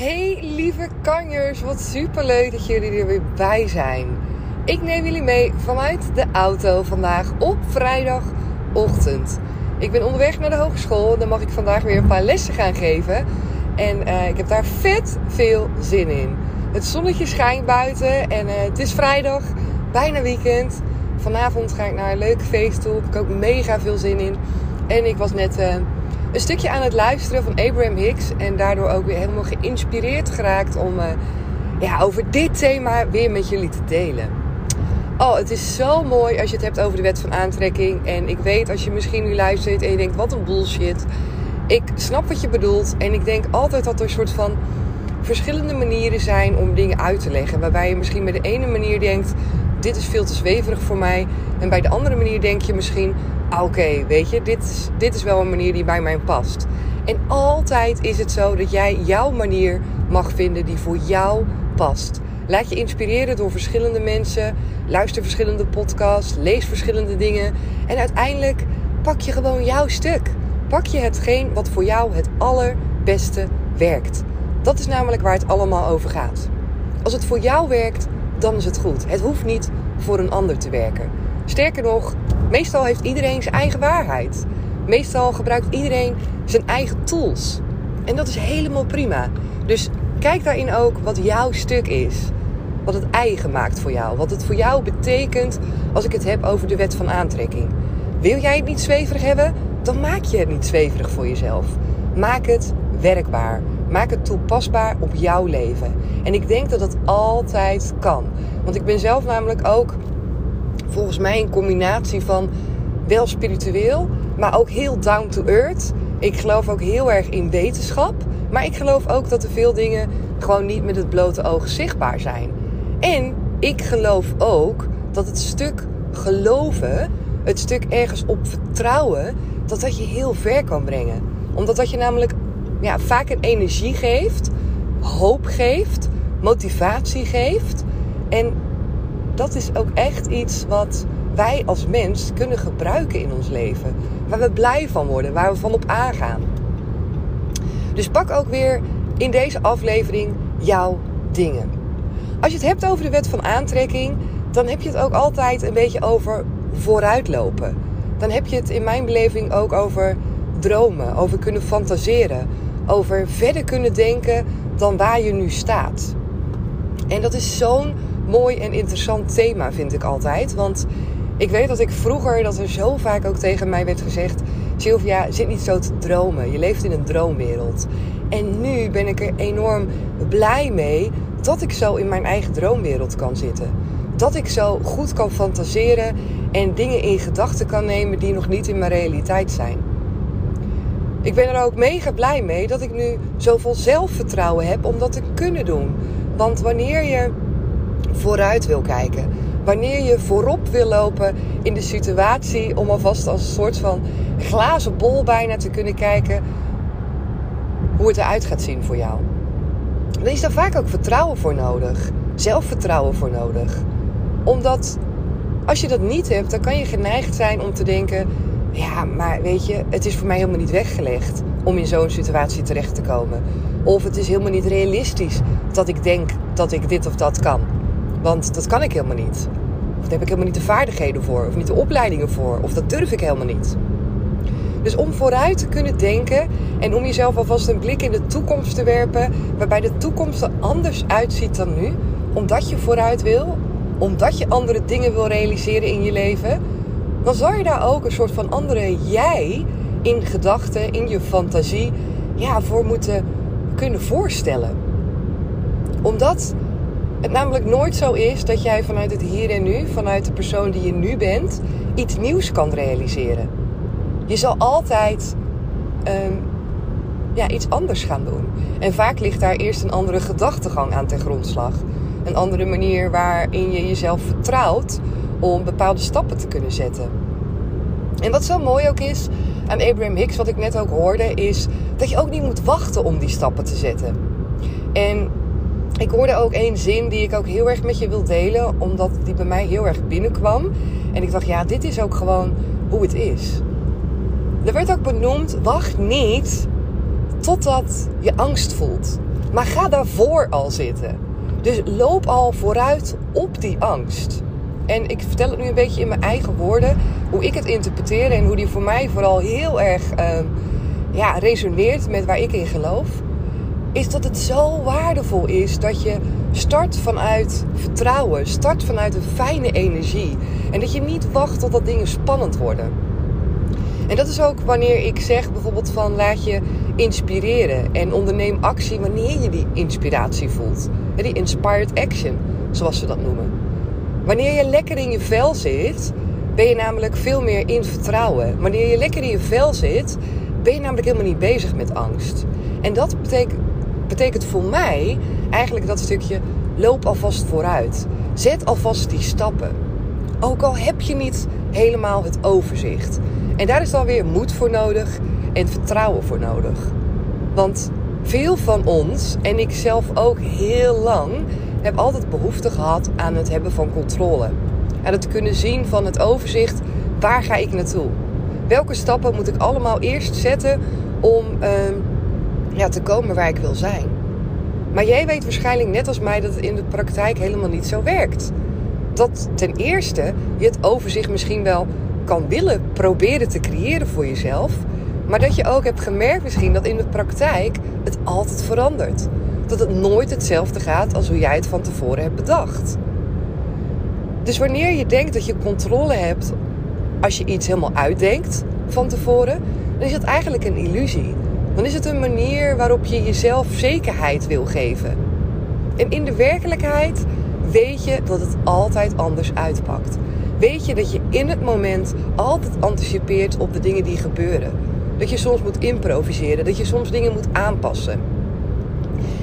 Hey lieve kanjers, wat superleuk dat jullie er weer bij zijn. Ik neem jullie mee vanuit de auto vandaag op vrijdagochtend. Ik ben onderweg naar de hogeschool. Dan mag ik vandaag weer een paar lessen gaan geven. En uh, ik heb daar vet veel zin in. Het zonnetje schijnt buiten en uh, het is vrijdag, bijna weekend. Vanavond ga ik naar een leuk feest toe. Heb ik ook mega veel zin in. En ik was net uh, een stukje aan het luisteren van Abraham Hicks. En daardoor ook weer helemaal geïnspireerd geraakt om uh, ja, over dit thema weer met jullie te delen. Oh, het is zo mooi als je het hebt over de wet van aantrekking. En ik weet als je misschien nu luistert en je denkt, wat een bullshit. Ik snap wat je bedoelt. En ik denk altijd dat er een soort van verschillende manieren zijn om dingen uit te leggen. Waarbij je misschien bij de ene manier denkt: dit is veel te zweverig voor mij. En bij de andere manier denk je misschien: ah, oké, weet je, dit is, dit is wel een manier die bij mij past. En altijd is het zo dat jij jouw manier mag vinden die voor jou past. Laat je inspireren door verschillende mensen. Luister verschillende podcasts. Lees verschillende dingen. En uiteindelijk pak je gewoon jouw stuk. Pak je hetgeen wat voor jou het allerbeste werkt. Dat is namelijk waar het allemaal over gaat. Als het voor jou werkt, dan is het goed. Het hoeft niet voor een ander te werken. Sterker nog, meestal heeft iedereen zijn eigen waarheid. Meestal gebruikt iedereen zijn eigen tools. En dat is helemaal prima. Dus kijk daarin ook wat jouw stuk is. Wat het eigen maakt voor jou. Wat het voor jou betekent als ik het heb over de wet van aantrekking. Wil jij het niet zweverig hebben? Dan maak je het niet zweverig voor jezelf. Maak het werkbaar. Maak het toepasbaar op jouw leven. En ik denk dat dat altijd kan. Want ik ben zelf namelijk ook volgens mij een combinatie van wel spiritueel, maar ook heel down to earth. Ik geloof ook heel erg in wetenschap. Maar ik geloof ook dat er veel dingen gewoon niet met het blote oog zichtbaar zijn. En ik geloof ook dat het stuk geloven, het stuk ergens op vertrouwen, dat dat je heel ver kan brengen. Omdat dat je namelijk ja, vaak een energie geeft, hoop geeft, motivatie geeft. En dat is ook echt iets wat wij als mens kunnen gebruiken in ons leven. Waar we blij van worden, waar we van op aangaan. Dus pak ook weer in deze aflevering jouw dingen. Als je het hebt over de wet van aantrekking, dan heb je het ook altijd een beetje over vooruitlopen. Dan heb je het in mijn beleving ook over dromen, over kunnen fantaseren, over verder kunnen denken dan waar je nu staat. En dat is zo'n mooi en interessant thema, vind ik altijd. Want ik weet dat ik vroeger, dat er zo vaak ook tegen mij werd gezegd: Sylvia, zit niet zo te dromen. Je leeft in een droomwereld. En nu ben ik er enorm blij mee dat ik zo in mijn eigen droomwereld kan zitten. Dat ik zo goed kan fantaseren en dingen in gedachten kan nemen die nog niet in mijn realiteit zijn. Ik ben er ook mega blij mee dat ik nu zoveel zelfvertrouwen heb om dat te kunnen doen. Want wanneer je vooruit wil kijken, wanneer je voorop wil lopen in de situatie om alvast als een soort van glazen bol bijna te kunnen kijken hoe het eruit gaat zien voor jou. Dan is daar vaak ook vertrouwen voor nodig, zelfvertrouwen voor nodig. Omdat als je dat niet hebt, dan kan je geneigd zijn om te denken: ja, maar weet je, het is voor mij helemaal niet weggelegd om in zo'n situatie terecht te komen. Of het is helemaal niet realistisch dat ik denk dat ik dit of dat kan. Want dat kan ik helemaal niet. Of daar heb ik helemaal niet de vaardigheden voor. Of niet de opleidingen voor. Of dat durf ik helemaal niet. Dus om vooruit te kunnen denken en om jezelf alvast een blik in de toekomst te werpen, waarbij de toekomst er anders uitziet dan nu, omdat je vooruit wil, omdat je andere dingen wil realiseren in je leven, dan zou je daar ook een soort van andere jij in gedachten, in je fantasie, ja, voor moeten kunnen voorstellen. Omdat het namelijk nooit zo is dat jij vanuit het hier en nu, vanuit de persoon die je nu bent, iets nieuws kan realiseren. Je zal altijd um, ja, iets anders gaan doen. En vaak ligt daar eerst een andere gedachtegang aan ten grondslag. Een andere manier waarin je jezelf vertrouwt om bepaalde stappen te kunnen zetten. En wat zo mooi ook is aan Abraham Hicks, wat ik net ook hoorde, is dat je ook niet moet wachten om die stappen te zetten. En ik hoorde ook één zin die ik ook heel erg met je wil delen, omdat die bij mij heel erg binnenkwam. En ik dacht, ja, dit is ook gewoon hoe het is. Er werd ook benoemd, wacht niet totdat je angst voelt. Maar ga daarvoor al zitten. Dus loop al vooruit op die angst. En ik vertel het nu een beetje in mijn eigen woorden, hoe ik het interpreteer en hoe die voor mij vooral heel erg uh, ja, resoneert met waar ik in geloof. Is dat het zo waardevol is dat je start vanuit vertrouwen, start vanuit een fijne energie. En dat je niet wacht totdat dingen spannend worden. En dat is ook wanneer ik zeg bijvoorbeeld van laat je inspireren en onderneem actie wanneer je die inspiratie voelt. Die inspired action, zoals ze dat noemen. Wanneer je lekker in je vel zit, ben je namelijk veel meer in vertrouwen. Wanneer je lekker in je vel zit, ben je namelijk helemaal niet bezig met angst. En dat betekent, betekent voor mij eigenlijk dat stukje loop alvast vooruit. Zet alvast die stappen. Ook al heb je niet helemaal het overzicht. En daar is dan weer moed voor nodig en vertrouwen voor nodig. Want veel van ons, en ik zelf ook heel lang, heb altijd behoefte gehad aan het hebben van controle. En het kunnen zien van het overzicht, waar ga ik naartoe? Welke stappen moet ik allemaal eerst zetten om ehm, ja, te komen waar ik wil zijn? Maar jij weet waarschijnlijk net als mij dat het in de praktijk helemaal niet zo werkt. Dat ten eerste je het overzicht misschien wel kan willen proberen te creëren voor jezelf. Maar dat je ook hebt gemerkt misschien dat in de praktijk het altijd verandert. Dat het nooit hetzelfde gaat als hoe jij het van tevoren hebt bedacht. Dus wanneer je denkt dat je controle hebt als je iets helemaal uitdenkt van tevoren, dan is het eigenlijk een illusie. Dan is het een manier waarop je jezelf zekerheid wil geven. En in de werkelijkheid weet je dat het altijd anders uitpakt weet je dat je in het moment altijd anticipeert op de dingen die gebeuren. Dat je soms moet improviseren, dat je soms dingen moet aanpassen.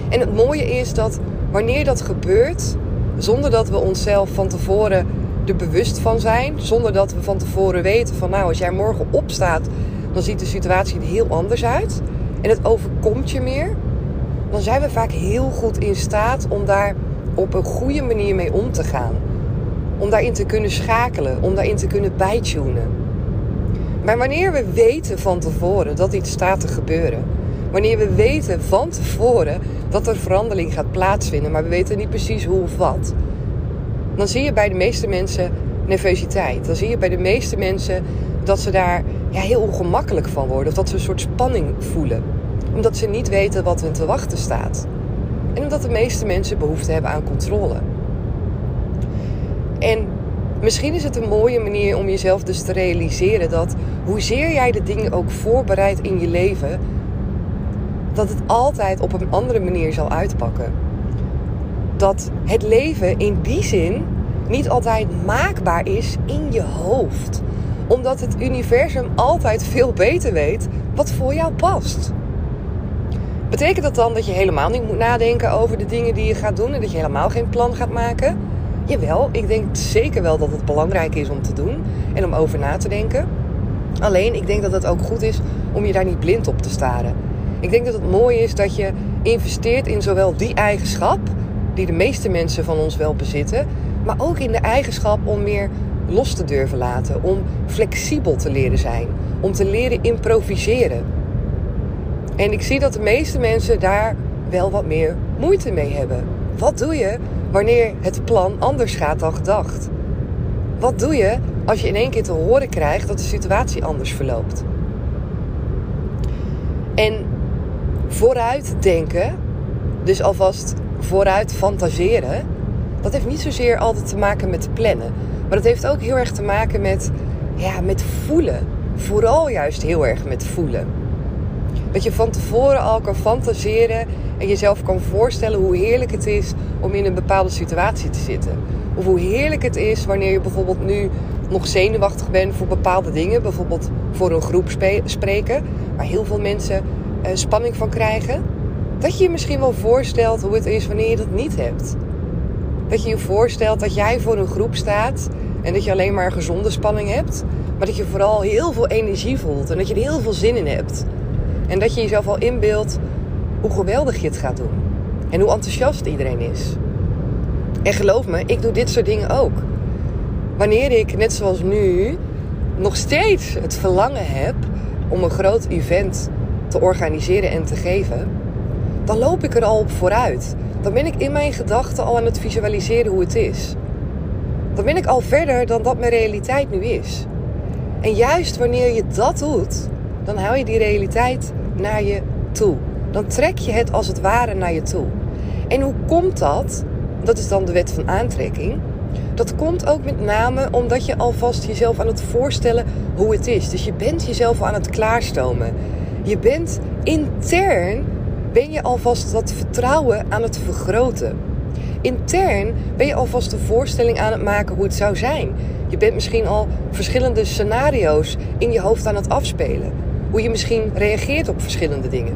En het mooie is dat wanneer dat gebeurt, zonder dat we onszelf van tevoren er bewust van zijn, zonder dat we van tevoren weten van nou, als jij morgen opstaat, dan ziet de situatie er heel anders uit en het overkomt je meer, dan zijn we vaak heel goed in staat om daar op een goede manier mee om te gaan. Om daarin te kunnen schakelen, om daarin te kunnen bijtunen. Maar wanneer we weten van tevoren dat iets staat te gebeuren, wanneer we weten van tevoren dat er verandering gaat plaatsvinden, maar we weten niet precies hoe of wat, dan zie je bij de meeste mensen nervositeit. Dan zie je bij de meeste mensen dat ze daar ja, heel ongemakkelijk van worden, of dat ze een soort spanning voelen, omdat ze niet weten wat hun te wachten staat. En omdat de meeste mensen behoefte hebben aan controle. En Misschien is het een mooie manier om jezelf dus te realiseren dat hoezeer jij de dingen ook voorbereidt in je leven, dat het altijd op een andere manier zal uitpakken. Dat het leven in die zin niet altijd maakbaar is in je hoofd. Omdat het universum altijd veel beter weet wat voor jou past. Betekent dat dan dat je helemaal niet moet nadenken over de dingen die je gaat doen en dat je helemaal geen plan gaat maken? Jawel, ik denk zeker wel dat het belangrijk is om te doen en om over na te denken. Alleen, ik denk dat het ook goed is om je daar niet blind op te staren. Ik denk dat het mooi is dat je investeert in zowel die eigenschap, die de meeste mensen van ons wel bezitten, maar ook in de eigenschap om meer los te durven laten, om flexibel te leren zijn, om te leren improviseren. En ik zie dat de meeste mensen daar wel wat meer moeite mee hebben. Wat doe je wanneer het plan anders gaat dan gedacht? Wat doe je als je in één keer te horen krijgt dat de situatie anders verloopt? En vooruit denken, dus alvast vooruit fantaseren, dat heeft niet zozeer altijd te maken met plannen. Maar dat heeft ook heel erg te maken met, ja, met voelen. Vooral juist heel erg met voelen. Dat je van tevoren al kan fantaseren en jezelf kan voorstellen hoe heerlijk het is om in een bepaalde situatie te zitten. Of hoe heerlijk het is wanneer je bijvoorbeeld nu nog zenuwachtig bent voor bepaalde dingen. Bijvoorbeeld voor een groep spreken, waar heel veel mensen uh, spanning van krijgen. Dat je je misschien wel voorstelt hoe het is wanneer je dat niet hebt. Dat je je voorstelt dat jij voor een groep staat en dat je alleen maar gezonde spanning hebt. Maar dat je vooral heel veel energie voelt en dat je er heel veel zin in hebt. En dat je jezelf al inbeeldt hoe geweldig je het gaat doen. En hoe enthousiast iedereen is. En geloof me, ik doe dit soort dingen ook. Wanneer ik, net zoals nu, nog steeds het verlangen heb om een groot event te organiseren en te geven, dan loop ik er al op vooruit. Dan ben ik in mijn gedachten al aan het visualiseren hoe het is. Dan ben ik al verder dan dat mijn realiteit nu is. En juist wanneer je dat doet, dan hou je die realiteit naar je toe. Dan trek je het als het ware naar je toe. En hoe komt dat? Dat is dan de wet van aantrekking. Dat komt ook met name omdat je alvast jezelf aan het voorstellen hoe het is. Dus je bent jezelf aan het klaarstomen. Je bent intern, ben je alvast dat vertrouwen aan het vergroten. Intern ben je alvast een voorstelling aan het maken hoe het zou zijn. Je bent misschien al verschillende scenario's in je hoofd aan het afspelen. Hoe je misschien reageert op verschillende dingen.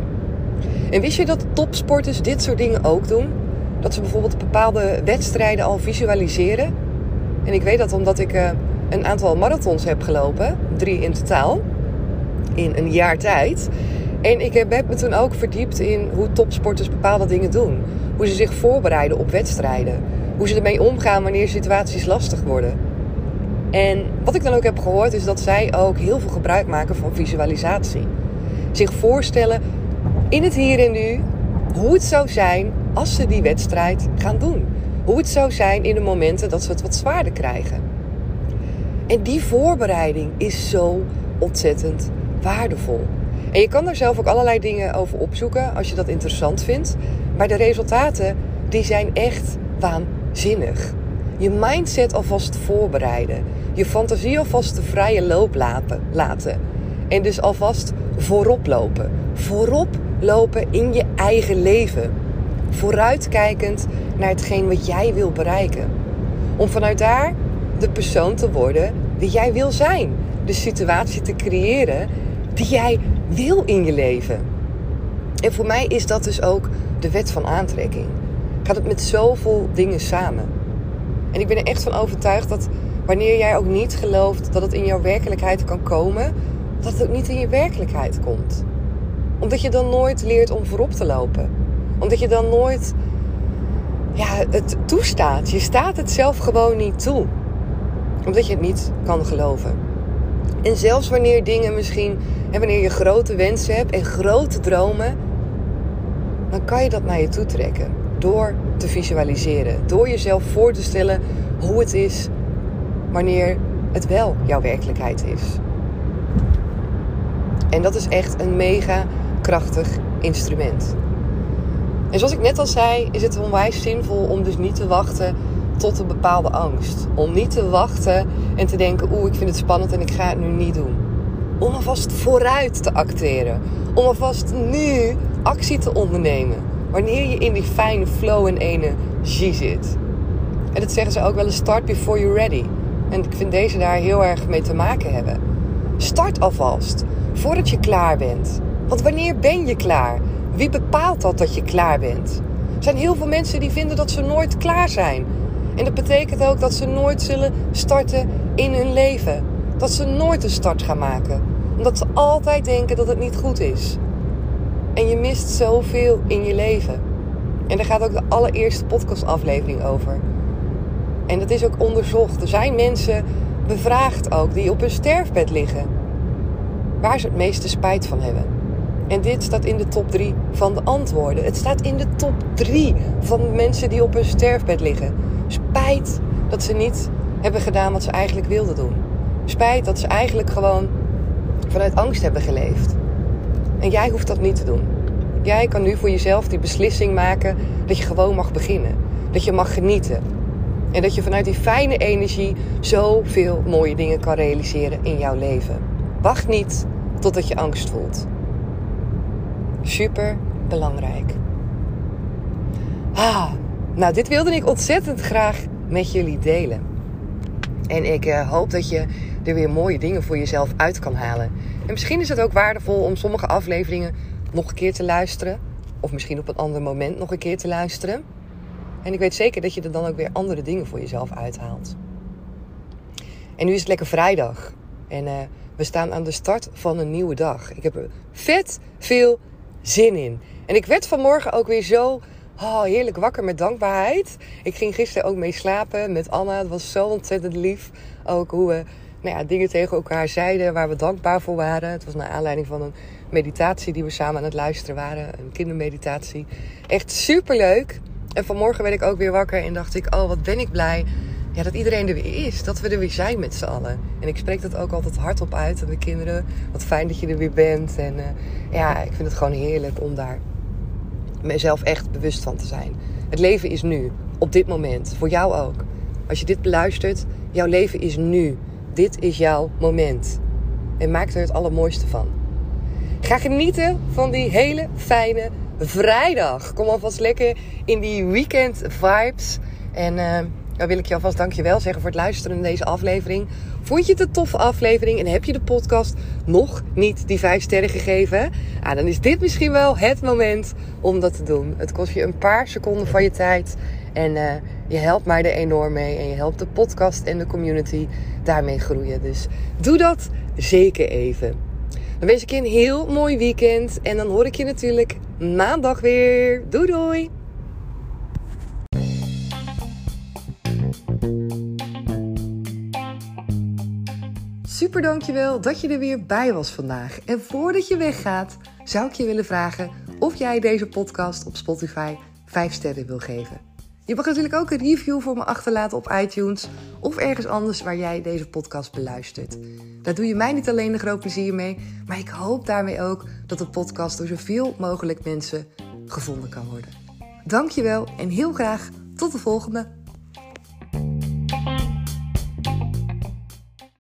En wist je dat topsporters dit soort dingen ook doen? Dat ze bijvoorbeeld bepaalde wedstrijden al visualiseren. En ik weet dat omdat ik uh, een aantal marathons heb gelopen, drie in totaal, in een jaar tijd. En ik heb me toen ook verdiept in hoe topsporters bepaalde dingen doen. Hoe ze zich voorbereiden op wedstrijden. Hoe ze ermee omgaan wanneer situaties lastig worden. En wat ik dan ook heb gehoord is dat zij ook heel veel gebruik maken van visualisatie. Zich voorstellen in het hier en nu hoe het zou zijn als ze die wedstrijd gaan doen. Hoe het zou zijn in de momenten dat ze het wat zwaarder krijgen. En die voorbereiding is zo ontzettend waardevol. En je kan daar zelf ook allerlei dingen over opzoeken als je dat interessant vindt. Maar de resultaten die zijn echt waanzinnig. Je mindset alvast voorbereiden. Je fantasie alvast de vrije loop laten. En dus alvast voorop lopen. Voorop lopen in je eigen leven. Vooruitkijkend naar hetgeen wat jij wil bereiken. Om vanuit daar de persoon te worden die jij wil zijn. De situatie te creëren die jij wil in je leven. En voor mij is dat dus ook de wet van aantrekking. Gaat het met zoveel dingen samen. En ik ben er echt van overtuigd dat wanneer jij ook niet gelooft dat het in jouw werkelijkheid kan komen, dat het ook niet in je werkelijkheid komt. Omdat je dan nooit leert om voorop te lopen. Omdat je dan nooit ja, het toestaat. Je staat het zelf gewoon niet toe. Omdat je het niet kan geloven. En zelfs wanneer dingen misschien, en wanneer je grote wensen hebt en grote dromen, dan kan je dat naar je toe trekken. Door te visualiseren. Door jezelf voor te stellen hoe het is wanneer het wel jouw werkelijkheid is. En dat is echt een mega krachtig instrument. En zoals ik net al zei, is het onwijs zinvol om dus niet te wachten tot een bepaalde angst. Om niet te wachten en te denken: oeh, ik vind het spannend en ik ga het nu niet doen. Om alvast vooruit te acteren. Om alvast nu actie te ondernemen. Wanneer je in die fijne flow en energie zit. En dat zeggen ze ook wel eens: start before you're ready. En ik vind deze daar heel erg mee te maken hebben. Start alvast, voordat je klaar bent. Want wanneer ben je klaar? Wie bepaalt dat dat je klaar bent? Er zijn heel veel mensen die vinden dat ze nooit klaar zijn. En dat betekent ook dat ze nooit zullen starten in hun leven. Dat ze nooit een start gaan maken. Omdat ze altijd denken dat het niet goed is. En je mist zoveel in je leven. En daar gaat ook de allereerste podcastaflevering over. En dat is ook onderzocht. Er zijn mensen bevraagd ook die op hun sterfbed liggen. Waar ze het meeste spijt van hebben. En dit staat in de top 3 van de antwoorden. Het staat in de top 3 van de mensen die op hun sterfbed liggen. Spijt dat ze niet hebben gedaan wat ze eigenlijk wilden doen. Spijt dat ze eigenlijk gewoon vanuit angst hebben geleefd. En jij hoeft dat niet te doen. Jij kan nu voor jezelf die beslissing maken dat je gewoon mag beginnen. Dat je mag genieten. En dat je vanuit die fijne energie zoveel mooie dingen kan realiseren in jouw leven. Wacht niet totdat je angst voelt. Super belangrijk. Ah, nou, dit wilde ik ontzettend graag met jullie delen. En ik uh, hoop dat je er weer mooie dingen voor jezelf uit kan halen. En misschien is het ook waardevol om sommige afleveringen nog een keer te luisteren. Of misschien op een ander moment nog een keer te luisteren. En ik weet zeker dat je er dan ook weer andere dingen voor jezelf uithaalt. En nu is het lekker vrijdag. En uh, we staan aan de start van een nieuwe dag. Ik heb er vet veel zin in. En ik werd vanmorgen ook weer zo oh, heerlijk wakker met dankbaarheid. Ik ging gisteren ook mee slapen met Anna. Het was zo ontzettend lief. Ook hoe we nou ja, dingen tegen elkaar zeiden waar we dankbaar voor waren. Het was naar aanleiding van een meditatie die we samen aan het luisteren waren. Een kindermeditatie. Echt super leuk. En vanmorgen werd ik ook weer wakker en dacht ik: Oh, wat ben ik blij ja, dat iedereen er weer is. Dat we er weer zijn met z'n allen. En ik spreek dat ook altijd hardop uit aan de kinderen. Wat fijn dat je er weer bent. En uh, ja, ik vind het gewoon heerlijk om daar mezelf echt bewust van te zijn. Het leven is nu, op dit moment. Voor jou ook. Als je dit beluistert, jouw leven is nu. Dit is jouw moment. En maak er het allermooiste van. Ga genieten van die hele fijne vrijdag. Kom alvast lekker in die weekend vibes. En uh, dan wil ik je alvast dankjewel zeggen voor het luisteren naar deze aflevering. Vond je het een toffe aflevering en heb je de podcast nog niet die vijf sterren gegeven? Ah, dan is dit misschien wel het moment om dat te doen. Het kost je een paar seconden van je tijd. En uh, je helpt mij er enorm mee. En je helpt de podcast en de community daarmee groeien. Dus doe dat zeker even. Dan wens ik je een heel mooi weekend. En dan hoor ik je natuurlijk maandag weer. Doei doei! Super dankjewel dat je er weer bij was vandaag. En voordat je weggaat, zou ik je willen vragen of jij deze podcast op Spotify 5 sterren wil geven. Je mag natuurlijk ook een review voor me achterlaten op iTunes of ergens anders waar jij deze podcast beluistert. Daar doe je mij niet alleen een groot plezier mee, maar ik hoop daarmee ook dat de podcast door zoveel mogelijk mensen gevonden kan worden. Dankjewel en heel graag tot de volgende